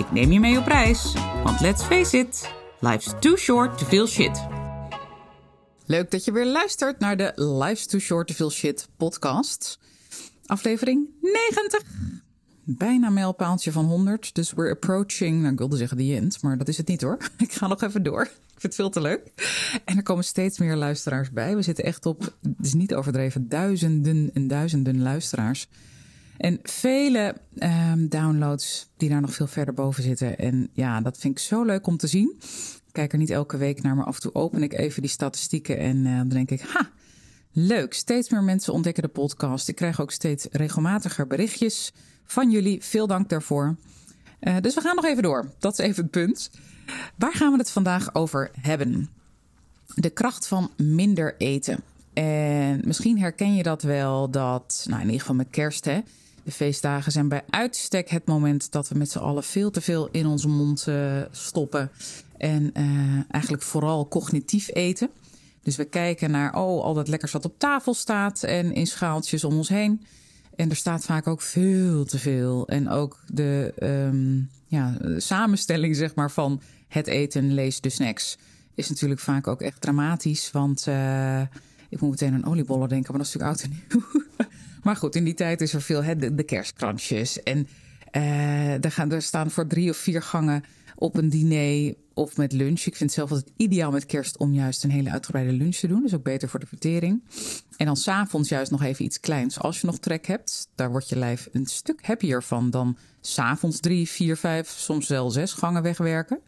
Ik neem je mee op reis, want let's face it, life's too short to feel shit. Leuk dat je weer luistert naar de Life's Too Short to Feel Shit podcast. Aflevering 90. Bijna mijlpaaltje van 100, dus we're approaching, nou ik wilde zeggen the end, maar dat is het niet hoor. Ik ga nog even door. Ik vind het veel te leuk. En er komen steeds meer luisteraars bij. We zitten echt op, het is niet overdreven, duizenden en duizenden luisteraars. En vele um, downloads die daar nog veel verder boven zitten. En ja, dat vind ik zo leuk om te zien. Ik kijk er niet elke week naar, maar af en toe open ik even die statistieken en uh, dan denk ik, ha, leuk. Steeds meer mensen ontdekken de podcast. Ik krijg ook steeds regelmatiger berichtjes van jullie. Veel dank daarvoor. Uh, dus we gaan nog even door. Dat is even het punt. Waar gaan we het vandaag over hebben? De kracht van minder eten. En misschien herken je dat wel, dat, nou in ieder geval met kerst, hè. De feestdagen zijn bij uitstek het moment dat we met z'n allen veel te veel in onze mond uh, stoppen. En uh, eigenlijk vooral cognitief eten. Dus we kijken naar, oh, al dat lekkers wat op tafel staat en in schaaltjes om ons heen. En er staat vaak ook veel te veel. En ook de, um, ja, samenstelling zeg maar, van het eten, lees de snacks, is natuurlijk vaak ook echt dramatisch. Want uh, ik moet meteen aan oliebollen denken, maar dat is natuurlijk oud en nieuw. maar goed, in die tijd is er veel hè, de, kerstkransjes. En uh, er, gaan, staan voor drie of vier gangen op een diner of met lunch. Ik vind zelf altijd ideaal met kerst om juist een hele uitgebreide lunch te doen. Dus ook beter voor de vertering. En dan s'avonds juist nog even iets kleins als je nog trek hebt. Daar wordt je lijf een stuk happier van dan s'avonds drie, vier, vijf, soms wel zes gangen wegwerken.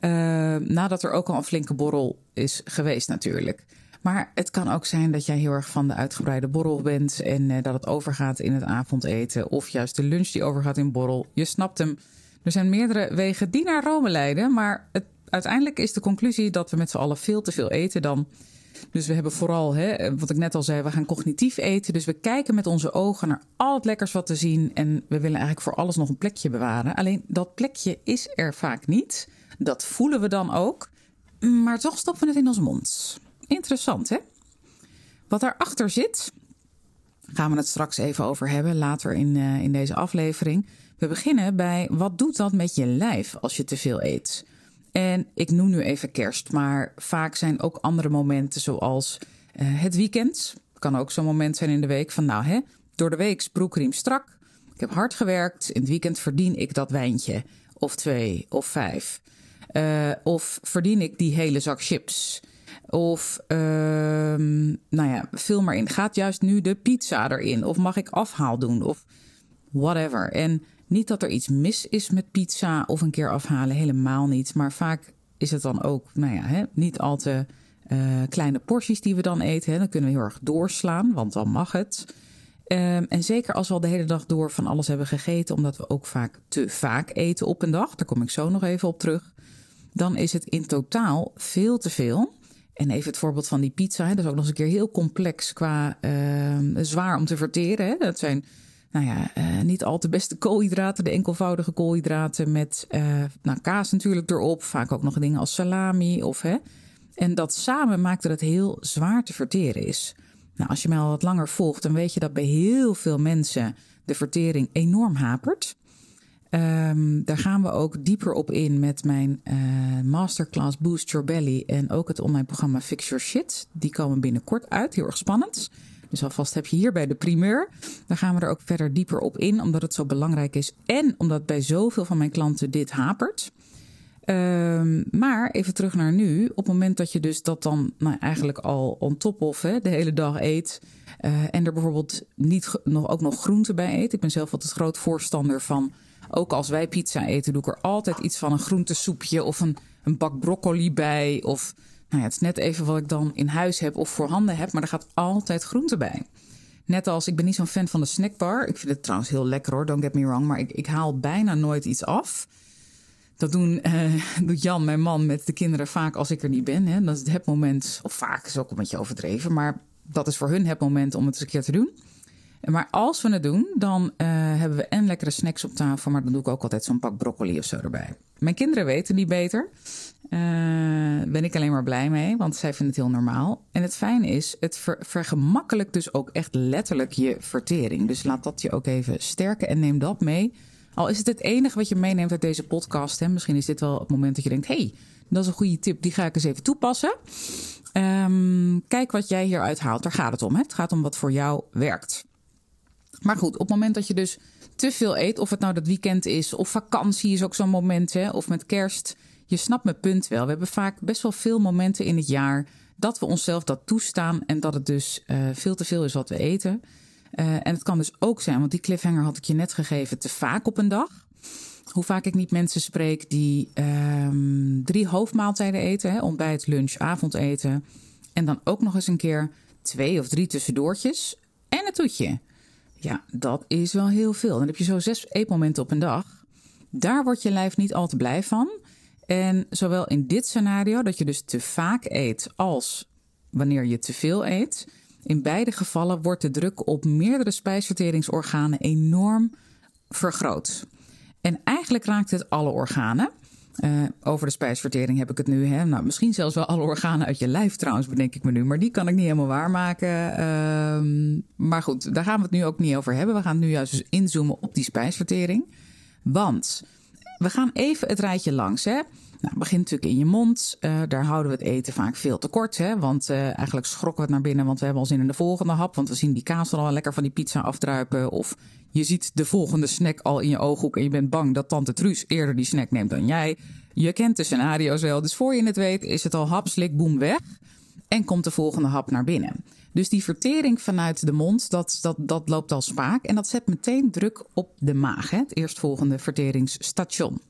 Uh, nadat er ook al een flinke borrel is geweest natuurlijk. Maar het kan ook zijn dat jij heel erg van de uitgebreide borrel bent en uh, dat het overgaat in het avondeten. Of juist de lunch die overgaat in borrel. Je snapt hem. Er zijn meerdere wegen die naar Rome leiden. Maar het, uiteindelijk is de conclusie dat we met z'n allen veel te veel eten dan. Dus we hebben vooral, hè, wat ik net al zei, we gaan cognitief eten. Dus we kijken met onze ogen naar al het lekkers wat te zien. En we willen eigenlijk voor alles nog een plekje bewaren. Alleen dat plekje is er vaak niet. Dat voelen we dan ook. Maar toch stoppen we het in onze mond. Interessant, hè? Wat daarachter zit, gaan we het straks even over hebben, later in, uh, in deze aflevering. We beginnen bij wat doet dat met je lijf als je te veel eet? En ik noem nu even kerst, maar vaak zijn ook andere momenten zoals uh, het weekend. Kan ook zo'n moment zijn in de week van nou hè, door de week broekriem strak. Ik heb hard gewerkt, in het weekend verdien ik dat wijntje of twee of vijf. Uh, of verdien ik die hele zak chips. Of, uh, nou ja, vul maar in. Gaat juist nu de pizza erin? Of mag ik afhaal doen? Of whatever. En niet dat er iets mis is met pizza of een keer afhalen, helemaal niet. Maar vaak is het dan ook, nou ja, hè, niet al te uh, kleine porties die we dan eten. Hè. Dan kunnen we heel erg doorslaan, want dan mag het. Um, en zeker als we al de hele dag door van alles hebben gegeten, omdat we ook vaak te vaak eten op een dag, daar kom ik zo nog even op terug, dan is het in totaal veel te veel. En even het voorbeeld van die pizza. Hè. Dat is ook nog eens een keer heel complex qua uh, zwaar om te verteren. Hè. Dat zijn nou ja, uh, niet al te beste koolhydraten. De enkelvoudige koolhydraten met uh, nou, kaas natuurlijk erop. Vaak ook nog dingen als salami. Of, hè. En dat samen maakt dat het heel zwaar te verteren is. Nou, als je mij al wat langer volgt, dan weet je dat bij heel veel mensen de vertering enorm hapert. Um, daar gaan we ook dieper op in met mijn uh, masterclass Boost Your Belly en ook het online programma Fix Your Shit. Die komen binnenkort uit, heel erg spannend. Dus alvast heb je hier bij de primeur. Daar gaan we er ook verder dieper op in, omdat het zo belangrijk is en omdat bij zoveel van mijn klanten dit hapert. Um, maar even terug naar nu. Op het moment dat je dus dat dan nou, eigenlijk al on top of hè, de hele dag eet. Uh, en er bijvoorbeeld niet nog, ook nog groenten bij eet. Ik ben zelf altijd groot voorstander van ook als wij pizza eten, doe ik er altijd iets van een groentesoepje of een, een bak broccoli bij. Of nou ja, het is net even wat ik dan in huis heb of voorhanden heb, maar er gaat altijd groente bij. Net als, ik ben niet zo'n fan van de snackbar. Ik vind het trouwens heel lekker hoor, don't get me wrong. Maar ik, ik haal bijna nooit iets af. Dat doen, doet Jan, mijn man, met de kinderen vaak als ik er niet ben. Hè. Dat is het moment, of vaak is ook een beetje overdreven, maar dat is voor hun het moment om het eens een keer te doen. Maar als we het doen, dan uh, hebben we en lekkere snacks op tafel. Maar dan doe ik ook altijd zo'n pak broccoli of zo erbij. Mijn kinderen weten niet beter. Uh, ben ik alleen maar blij mee, want zij vinden het heel normaal. En het fijne is, het ver vergemakkelijkt dus ook echt letterlijk je vertering. Dus laat dat je ook even sterken en neem dat mee. Al is het het enige wat je meeneemt uit deze podcast. Hè? Misschien is dit wel het moment dat je denkt: hey, dat is een goede tip, die ga ik eens even toepassen. Um, kijk wat jij hieruit haalt. Daar gaat het om. Hè? Het gaat om wat voor jou werkt. Maar goed, op het moment dat je dus te veel eet, of het nou dat weekend is, of vakantie is ook zo'n moment, hè, of met kerst. Je snapt mijn punt wel. We hebben vaak best wel veel momenten in het jaar dat we onszelf dat toestaan en dat het dus uh, veel te veel is wat we eten. Uh, en het kan dus ook zijn, want die cliffhanger had ik je net gegeven, te vaak op een dag. Hoe vaak ik niet mensen spreek die um, drie hoofdmaaltijden eten: ontbijt, lunch, avondeten. En dan ook nog eens een keer twee of drie tussendoortjes en een toetje. Ja, dat is wel heel veel. Dan heb je zo zes eetmomenten op een dag. Daar wordt je lijf niet al te blij van. En zowel in dit scenario, dat je dus te vaak eet, als wanneer je te veel eet. In beide gevallen wordt de druk op meerdere spijsverteringsorganen enorm vergroot. En eigenlijk raakt het alle organen. Uh, over de spijsvertering heb ik het nu. Hè? Nou, misschien zelfs wel alle organen uit je lijf trouwens, bedenk ik me nu. Maar die kan ik niet helemaal waarmaken. Uh, maar goed, daar gaan we het nu ook niet over hebben. We gaan nu juist dus inzoomen op die spijsvertering. Want we gaan even het rijtje langs. Hè? Nou, begint natuurlijk in je mond. Uh, daar houden we het eten vaak veel te kort. Hè? Want uh, eigenlijk schrokken we het naar binnen, want we hebben al zin in de volgende hap. Want we zien die kaas al lekker van die pizza afdruipen. Of je ziet de volgende snack al in je ooghoek en je bent bang dat tante Truus eerder die snack neemt dan jij. Je kent de scenario's wel, dus voor je het weet is het al hap, slik, boem, weg. En komt de volgende hap naar binnen. Dus die vertering vanuit de mond, dat, dat, dat loopt al spaak. En dat zet meteen druk op de maag, hè? het eerstvolgende verteringsstation.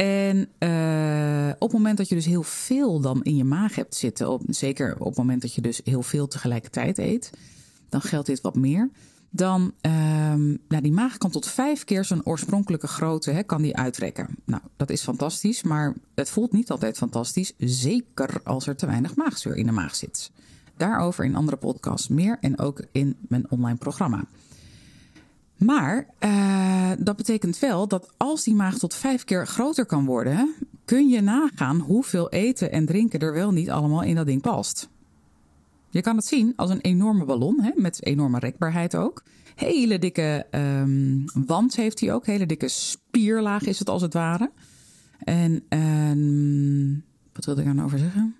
En uh, op het moment dat je dus heel veel dan in je maag hebt zitten, op, zeker op het moment dat je dus heel veel tegelijkertijd eet, dan geldt dit wat meer. Dan, um, nou, die maag kan tot vijf keer zijn oorspronkelijke grootte, hè, kan die uitrekken. Nou, dat is fantastisch, maar het voelt niet altijd fantastisch. Zeker als er te weinig maagzuur in de maag zit. Daarover in andere podcasts meer en ook in mijn online programma. Maar uh, dat betekent wel dat als die maag tot vijf keer groter kan worden, kun je nagaan hoeveel eten en drinken er wel niet allemaal in dat ding past. Je kan het zien als een enorme ballon, hè, met enorme rekbaarheid ook. Hele dikke um, wand heeft hij ook, hele dikke spierlaag is het als het ware. En um, wat wilde ik daar nou over zeggen?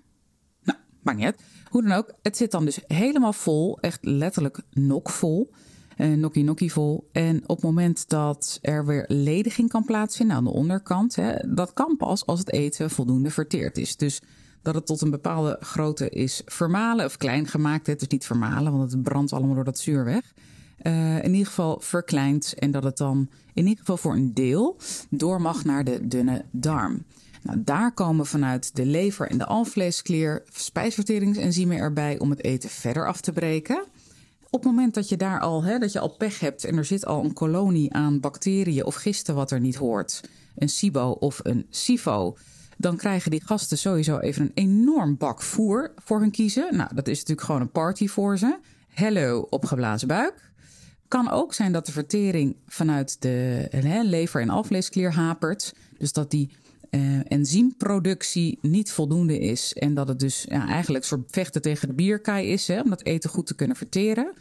Nou, maakt niet. Hoe dan ook, het zit dan dus helemaal vol, echt letterlijk nokvol uh, nokkie nokkie vol. En op het moment dat er weer lediging kan plaatsvinden aan de onderkant, hè, dat kan pas als het eten voldoende verteerd is. Dus dat het tot een bepaalde grootte is vermalen of klein gemaakt. Het is niet vermalen, want het brandt allemaal door dat zuur weg. Uh, in ieder geval verkleind en dat het dan in ieder geval voor een deel door mag naar de dunne darm. Nou, daar komen vanuit de lever en de alvleesklier spijsverteringsenzymen erbij om het eten verder af te breken op het moment dat je daar al, hè, dat je al pech hebt en er zit al een kolonie aan bacteriën of gisten wat er niet hoort, een SIBO of een SIFO, dan krijgen die gasten sowieso even een enorm bak voer voor hun kiezen. Nou, dat is natuurlijk gewoon een party voor ze. Hello, opgeblazen buik. Kan ook zijn dat de vertering vanuit de hè, lever- en alvleesklier hapert. Dus dat die uh, enzymproductie niet voldoende is. En dat het dus ja, eigenlijk een soort vechten tegen de bierkaai is, hè, om dat eten goed te kunnen verteren.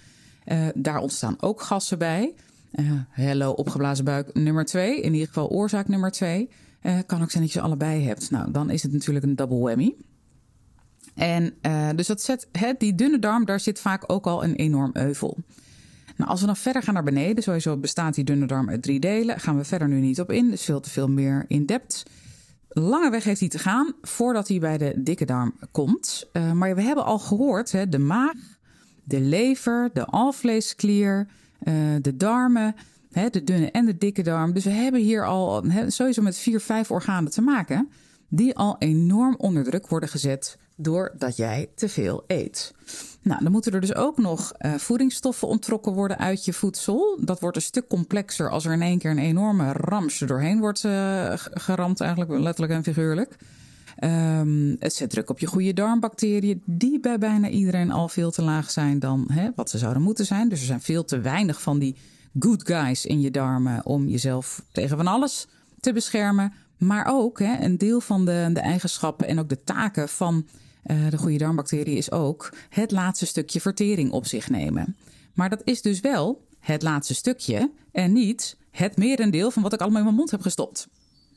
Uh, daar ontstaan ook gassen bij. Uh, hello, opgeblazen buik nummer twee. In ieder geval oorzaak nummer twee. kan ook zijn dat je ze allebei hebt. Nou, dan is het natuurlijk een double whammy. En dus dat zet, hè, die dunne darm, daar zit vaak ook al een enorm euvel. Nou, als we dan verder gaan naar beneden, sowieso bestaat die dunne darm uit drie delen. Gaan we verder nu niet op in, dus veel te veel meer in depth lange weg heeft hij te gaan voordat hij bij de dikke darm komt. Uh, maar we hebben al gehoord, hè, de maag, de lever, de alvleesklier, uh, de darmen, hè, de dunne en de dikke darm. Dus we hebben hier al hè, sowieso met vier, vijf organen te maken die al enorm onder druk worden gezet doordat jij te veel eet. Nou, dan moeten er dus ook nog uh, voedingsstoffen onttrokken worden uit je voedsel. Dat wordt een stuk complexer als er in één keer een enorme ramsje doorheen wordt uh, geramd, eigenlijk letterlijk en figuurlijk. Um, het zet druk op je goede darmbacteriën, die bij bijna iedereen al veel te laag zijn dan hè, wat ze zouden moeten zijn. Dus er zijn veel te weinig van die good guys in je darmen om jezelf tegen van alles te beschermen. Maar ook hè, een deel van de, de eigenschappen en ook de taken van de goede darmbacterie is ook het laatste stukje vertering op zich nemen. Maar dat is dus wel het laatste stukje en niet het merendeel van wat ik allemaal in mijn mond heb gestopt.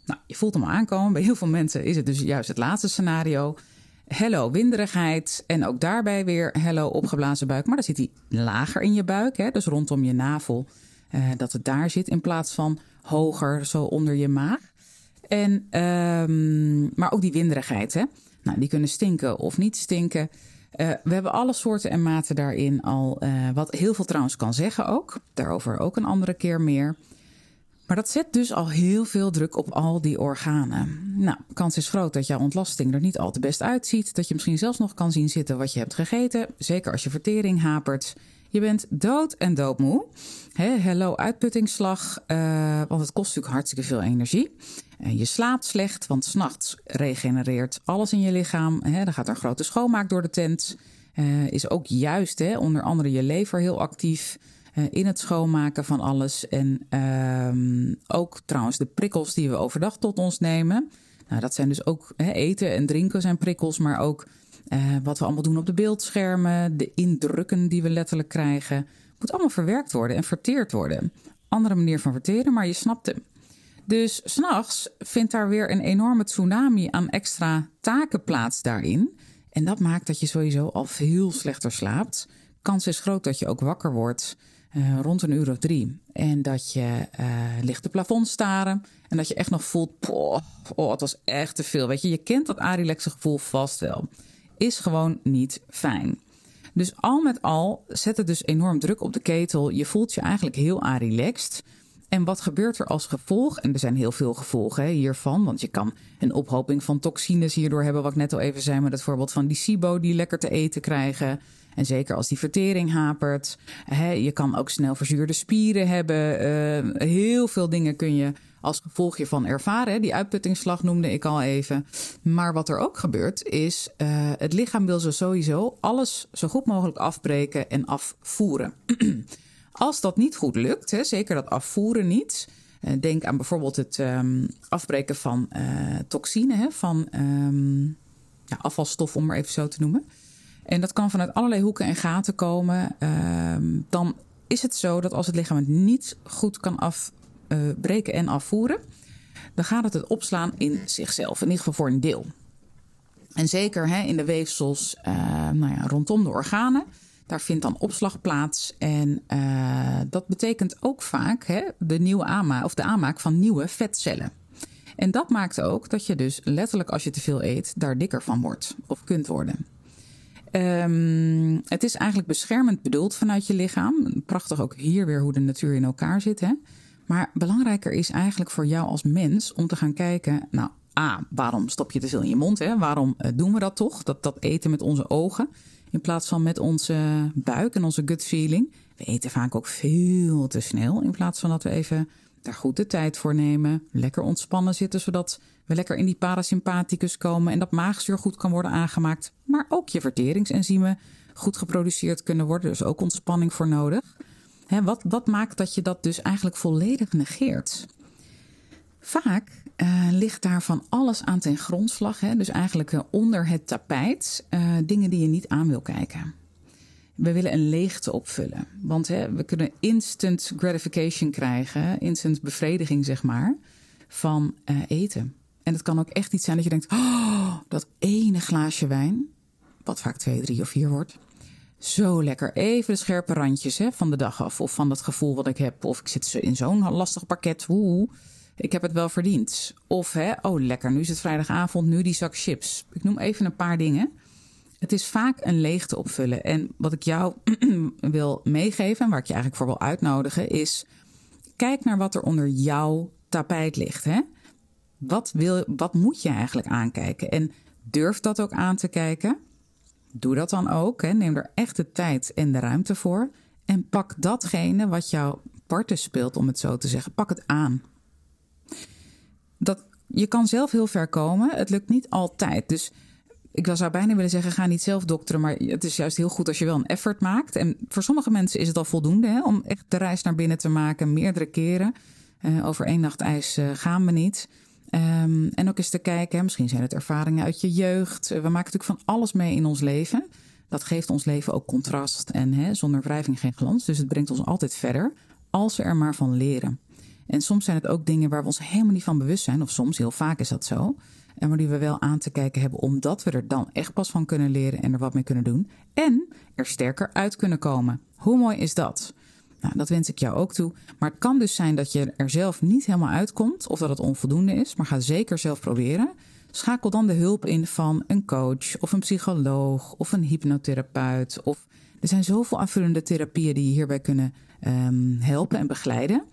Nou, je voelt hem aankomen. Bij heel veel mensen is het dus juist het laatste scenario. Hello, winderigheid. En ook daarbij weer hello, opgeblazen buik. Maar dan zit hij lager in je buik, hè, dus rondom je navel. Uh, dat het daar zit in plaats van hoger, zo onder je maag. En, um, maar ook die winderigheid, hè. Nou, die kunnen stinken of niet stinken. Uh, we hebben alle soorten en maten daarin al. Uh, wat heel veel trouwens kan zeggen ook. Daarover ook een andere keer meer. Maar dat zet dus al heel veel druk op al die organen. Nou, kans is groot dat jouw ontlasting er niet al te best uitziet. Dat je misschien zelfs nog kan zien zitten wat je hebt gegeten. Zeker als je vertering hapert. Je bent dood en doodmoe. He, hello uitputtingsslag, uh, want het kost natuurlijk hartstikke veel energie. Uh, je slaapt slecht, want s'nachts regenereert alles in je lichaam. He, dan gaat er een grote schoonmaak door de tent. Uh, is ook juist onder andere je lever heel actief. Uh, in het schoonmaken van alles. En uh, ook trouwens de prikkels die we overdag tot ons nemen. Nou, dat zijn dus ook eten en drinken zijn prikkels, maar ook uh, wat we allemaal doen op de beeldschermen, de indrukken die we letterlijk krijgen. Moet allemaal verwerkt worden en verteerd worden. Andere manier van verteren, maar je snapt hem. Dus s'nachts vindt daar weer een enorme tsunami aan extra taken plaats daarin. En dat maakt dat je sowieso al veel slechter slaapt. Kans is groot dat je ook wakker wordt uh, rond een uur of drie. En dat je uh, ligt de plafond staren. En dat je echt nog voelt, oh, het was echt te veel. Weet je, je kent dat arilexe gevoel vast wel. Is gewoon niet fijn. Dus al met al zet het dus enorm druk op de ketel. Je voelt je eigenlijk heel arilext. En wat gebeurt er als gevolg? En er zijn heel veel gevolgen hiervan. Want je kan een ophoping van toxines hierdoor hebben. Wat ik net al even zei met het voorbeeld van die SIBO die lekker te eten krijgen. En zeker als die vertering hapert. Hè, je kan ook snel verzuurde spieren hebben. Uh, heel veel dingen kun je als gevolg hiervan ervaren. Die uitputtingsslag noemde ik al even. Maar wat er ook gebeurt is, uh, het lichaam wil zo sowieso alles zo goed mogelijk afbreken en afvoeren. als dat niet goed lukt, hè, zeker dat afvoeren niet. Uh, denk aan bijvoorbeeld het um, afbreken van uh, toxine, hè, van um, ja, afvalstof om maar even zo te noemen. En dat kan vanuit allerlei hoeken en gaten komen. Uh, dan is het zo dat als het lichaam het niet goed kan afbreken uh, en afvoeren, dan gaat het het opslaan in zichzelf. In ieder geval voor een deel. En zeker hè, in de weefsels uh, nou ja, rondom de organen. Daar vindt dan opslag plaats. En uh, dat betekent ook vaak hè, de, nieuwe aanmaak, of de aanmaak van nieuwe vetcellen. En dat maakt ook dat je dus letterlijk als je te veel eet, daar dikker van wordt of kunt worden. Um, het is eigenlijk beschermend bedoeld vanuit je lichaam. Prachtig ook hier weer hoe de natuur in elkaar zit. Hè? Maar belangrijker is eigenlijk voor jou als mens om te gaan kijken. Nou, A, waarom stop je te veel in je mond? Hè? Waarom uh, doen we dat toch? Dat, dat eten met onze ogen. In plaats van met onze buik en onze gut feeling. We eten vaak ook veel te snel. In plaats van dat we even daar goed de tijd voor nemen. Lekker ontspannen zitten, zodat we lekker in die parasympathicus komen en dat maagzuur goed kan worden aangemaakt. Maar ook je verteringsenzymen goed geproduceerd kunnen worden. Dus ook ontspanning voor nodig. Wat, wat maakt dat je dat dus eigenlijk volledig negeert? Vaak uh, ligt daar van alles aan ten grondslag. Hè? Dus eigenlijk uh, onder het tapijt uh, dingen die je niet aan wil kijken. We willen een leegte opvullen. Want hè, we kunnen instant gratification krijgen, instant bevrediging zeg maar, van eten. En het kan ook echt iets zijn dat je denkt: oh, dat ene glaasje wijn, wat vaak twee, drie of vier wordt. Zo lekker. Even de scherpe randjes hè, van de dag af. Of van dat gevoel wat ik heb. Of ik zit in zo'n lastig pakket. Oeh, ik heb het wel verdiend. Of hè, oh lekker, nu is het vrijdagavond, nu die zak chips. Ik noem even een paar dingen. Het is vaak een leegte opvullen. En wat ik jou wil meegeven, en waar ik je eigenlijk voor wil uitnodigen, is: kijk naar wat er onder jouw tapijt ligt. Hè? Wat, wil, wat moet je eigenlijk aankijken? En durf dat ook aan te kijken. Doe dat dan ook. Hè. Neem er echt de tijd en de ruimte voor. En pak datgene wat jouw parten speelt, om het zo te zeggen. Pak het aan. Dat, je kan zelf heel ver komen. Het lukt niet altijd. Dus ik zou bijna willen zeggen, ga niet zelf dokteren. Maar het is juist heel goed als je wel een effort maakt. En voor sommige mensen is het al voldoende hè, om echt de reis naar binnen te maken, meerdere keren. Uh, over één nacht ijs uh, gaan we niet. Um, en ook eens te kijken, misschien zijn het ervaringen uit je jeugd. We maken natuurlijk van alles mee in ons leven. Dat geeft ons leven ook contrast en zonder wrijving geen glans. Dus het brengt ons altijd verder, als we er maar van leren. En soms zijn het ook dingen waar we ons helemaal niet van bewust zijn, of soms, heel vaak is dat zo. En waar die we wel aan te kijken hebben, omdat we er dan echt pas van kunnen leren en er wat mee kunnen doen. En er sterker uit kunnen komen. Hoe mooi is dat? Nou, dat wens ik jou ook toe. Maar het kan dus zijn dat je er zelf niet helemaal uitkomt of dat het onvoldoende is. Maar ga zeker zelf proberen. Schakel dan de hulp in van een coach of een psycholoog of een hypnotherapeut. Of er zijn zoveel aanvullende therapieën die je hierbij kunnen um, helpen en begeleiden.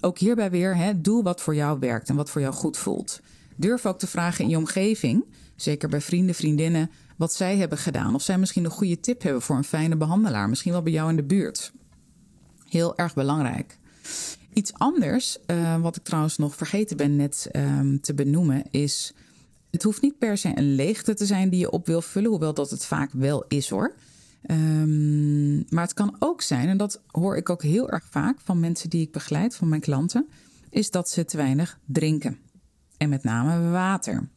Ook hierbij weer, doe wat voor jou werkt en wat voor jou goed voelt. Durf ook te vragen in je omgeving, zeker bij vrienden, vriendinnen, wat zij hebben gedaan. Of zij misschien een goede tip hebben voor een fijne behandelaar. Misschien wel bij jou in de buurt. Heel erg belangrijk. Iets anders, uh, wat ik trouwens nog vergeten ben net um, te benoemen, is. Het hoeft niet per se een leegte te zijn die je op wil vullen, hoewel dat het vaak wel is hoor. Um, maar het kan ook zijn, en dat hoor ik ook heel erg vaak van mensen die ik begeleid, van mijn klanten, is dat ze te weinig drinken. En met name water.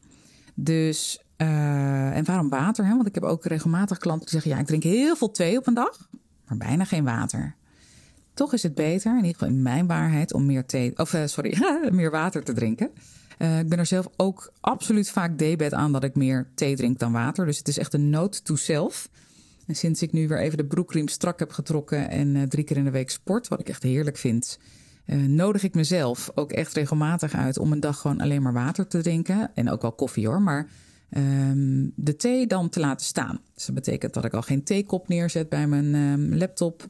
Dus, uh, en waarom water? Hè? Want ik heb ook regelmatig klanten die zeggen: ja, ik drink heel veel thee op een dag, maar bijna geen water. Toch is het beter, in ieder geval in mijn waarheid, om meer thee, of uh, sorry, meer water te drinken. Uh, ik ben er zelf ook absoluut vaak debet aan dat ik meer thee drink dan water. Dus het is echt een note to self. En sinds ik nu weer even de broekriem strak heb getrokken en uh, drie keer in de week sport, wat ik echt heerlijk vind, nodig ik mezelf ook echt regelmatig uit om een dag gewoon alleen maar water te drinken. En ook wel koffie hoor, maar um, de thee dan te laten staan. Dus dat betekent dat ik al geen theekop neerzet bij mijn um, laptop.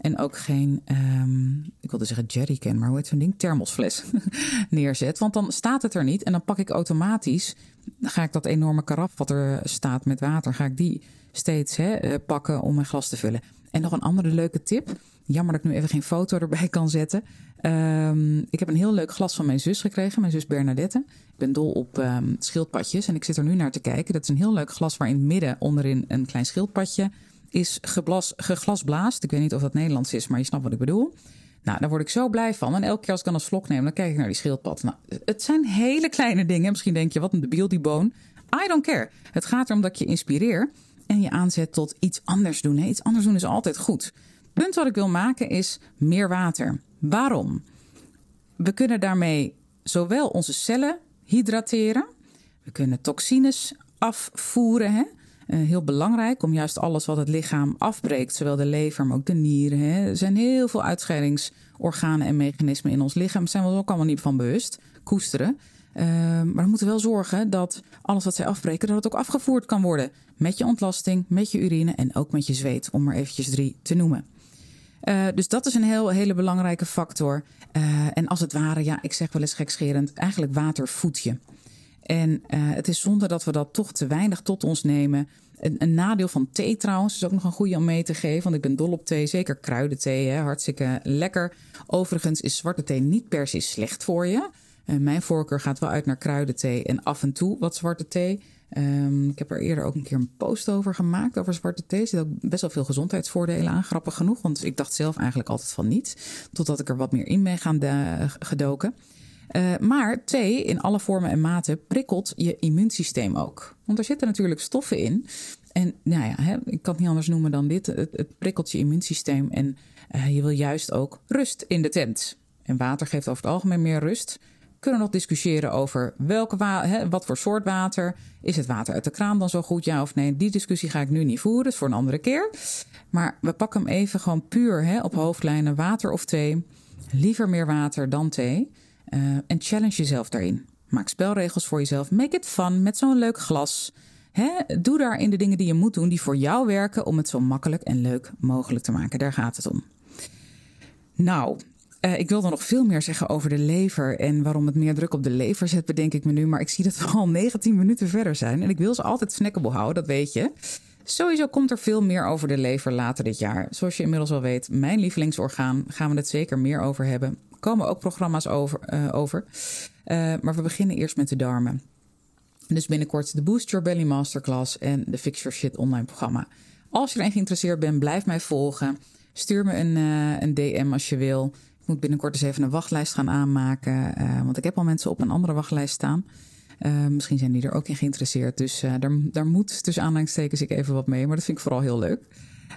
En ook geen, um, ik wilde zeggen jerrycan, maar hoe heet zo'n ding? Thermosfles neerzet. Want dan staat het er niet en dan pak ik automatisch, ga ik dat enorme karaf wat er staat met water, ga ik die steeds hè, eh, pakken om mijn glas te vullen. En nog een andere leuke tip. Jammer dat ik nu even geen foto erbij kan zetten. Um, ik heb een heel leuk glas van mijn zus gekregen, mijn zus Bernadette. Ik ben dol op um, schildpadjes en ik zit er nu naar te kijken. Dat is een heel leuk glas waar in het midden onderin een klein schildpadje is geblas, geglasblaast. Ik weet niet of dat Nederlands is, maar je snapt wat ik bedoel. Nou, daar word ik zo blij van. En elke keer als ik dan een slok neem, dan kijk ik naar die schildpad. Nou, het zijn hele kleine dingen. Misschien denk je, wat een debiel die boon. I don't care. Het gaat erom dat je inspireer en je aanzet tot iets anders doen. Iets anders doen is altijd goed. Het punt wat ik wil maken is meer water. Waarom? We kunnen daarmee zowel onze cellen hydrateren. We kunnen toxines afvoeren. Hè? Uh, heel belangrijk om juist alles wat het lichaam afbreekt, zowel de lever, maar ook de nieren. Hè. Er zijn heel veel uitscheidingsorganen en mechanismen in ons lichaam. Daar zijn we ons ook allemaal niet van bewust. Koesteren. Uh, maar we moeten wel zorgen dat alles wat zij afbreken, dat het ook afgevoerd kan worden. Met je ontlasting, met je urine en ook met je zweet, om maar eventjes drie te noemen. Uh, dus dat is een heel, hele belangrijke factor. En als het ware, ja, ik zeg wel eens gekscherend, eigenlijk water voedt je. En uh, het is zonde dat we dat toch te weinig tot ons nemen. Een, een, nadeel van thee trouwens is ook nog een goede om mee te geven. Want ik ben dol op thee, zeker kruidenthee, hè, hartstikke lekker. Overigens is zwarte thee niet per se slecht voor je. Uh, mijn voorkeur gaat wel uit naar kruidenthee en af en toe wat zwarte thee. Um, ik heb er eerder ook een keer een post over gemaakt, over zwarte thee. Er zit ook best wel veel gezondheidsvoordelen aan, grappig genoeg. Want ik dacht zelf eigenlijk altijd van niet, totdat ik er wat meer in ben gaan gedoken. Uh, maar thee in alle vormen en maten prikkelt je immuunsysteem ook. Want er zitten natuurlijk stoffen in. En nou ja, hè, ik kan het niet anders noemen dan dit. Het, prikkelt je immuunsysteem en uh, je wil juist ook rust in de tent. En water geeft over het algemeen meer rust. Kunnen nog discussiëren over welke wat voor soort water. Is het water uit de kraan dan zo goed, ja of nee? Die discussie ga ik nu niet voeren, dat is voor een andere keer. Maar we pakken hem even gewoon puur op hoofdlijnen water of thee. Liever meer water dan thee. Uh, en challenge jezelf daarin. Maak spelregels voor jezelf. Make it fun met zo'n leuk glas. Doe daarin de dingen die je moet doen, die voor jou werken, om het zo makkelijk en leuk mogelijk te maken. Daar gaat het om. Nou, uh, ik wilde nog veel meer zeggen over de lever en waarom het meer druk op de lever zet, bedenk ik me nu. Maar ik zie dat we al 19 minuten verder zijn. En ik wil ze altijd snackable houden, dat weet je. Sowieso komt er veel meer over de lever later dit jaar. Zoals je inmiddels al weet, mijn lievelingsorgaan, gaan we het zeker meer over hebben. Komen ook programma's over. Uh, over. Uh, maar we beginnen eerst met de darmen. Dus binnenkort de Boost Your Belly Masterclass en de Fix Your Shit online programma. Als je erin geïnteresseerd bent, blijf mij volgen. Stuur me een, uh, een DM als je wil. Ik moet binnenkort eens even een wachtlijst gaan aanmaken. want ik heb al mensen op een andere wachtlijst staan. Misschien zijn die er ook in geïnteresseerd. Dus daar, daar moet tussen aanleidingstekens ik even wat mee. Maar dat vind ik vooral heel leuk.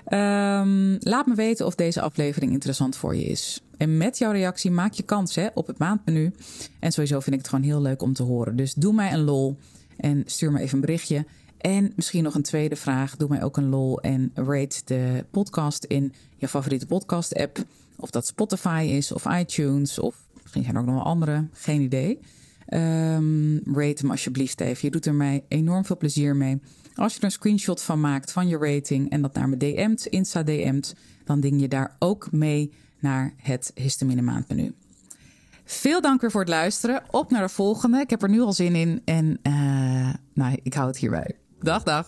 Um, laat me weten of deze aflevering interessant voor je is. En met jouw reactie maak je kans hè, op het maandmenu. En sowieso vind ik het gewoon heel leuk om te horen. Dus doe mij een lol en stuur me even een berichtje. En misschien nog een tweede vraag. Doe mij ook een lol en rate de podcast in je favoriete podcast app. Of dat Spotify is of iTunes of misschien zijn er ook nog wel andere. Geen idee. Um, rate hem alsjeblieft even. Je doet er mij enorm veel plezier mee. Als je er een screenshot van maakt van je rating en dat naar me DM't, Insta DM't, dan ding je daar ook mee naar het histamine maandmenu. Veel dank weer voor het luisteren. Op naar de volgende. Ik heb er nu al zin in en uh, nou, ik hou het hierbij. Dag, dag.